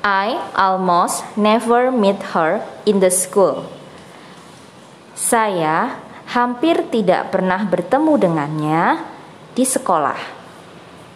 I almost never meet her in the school. Saya hampir tidak pernah bertemu dengannya di sekolah.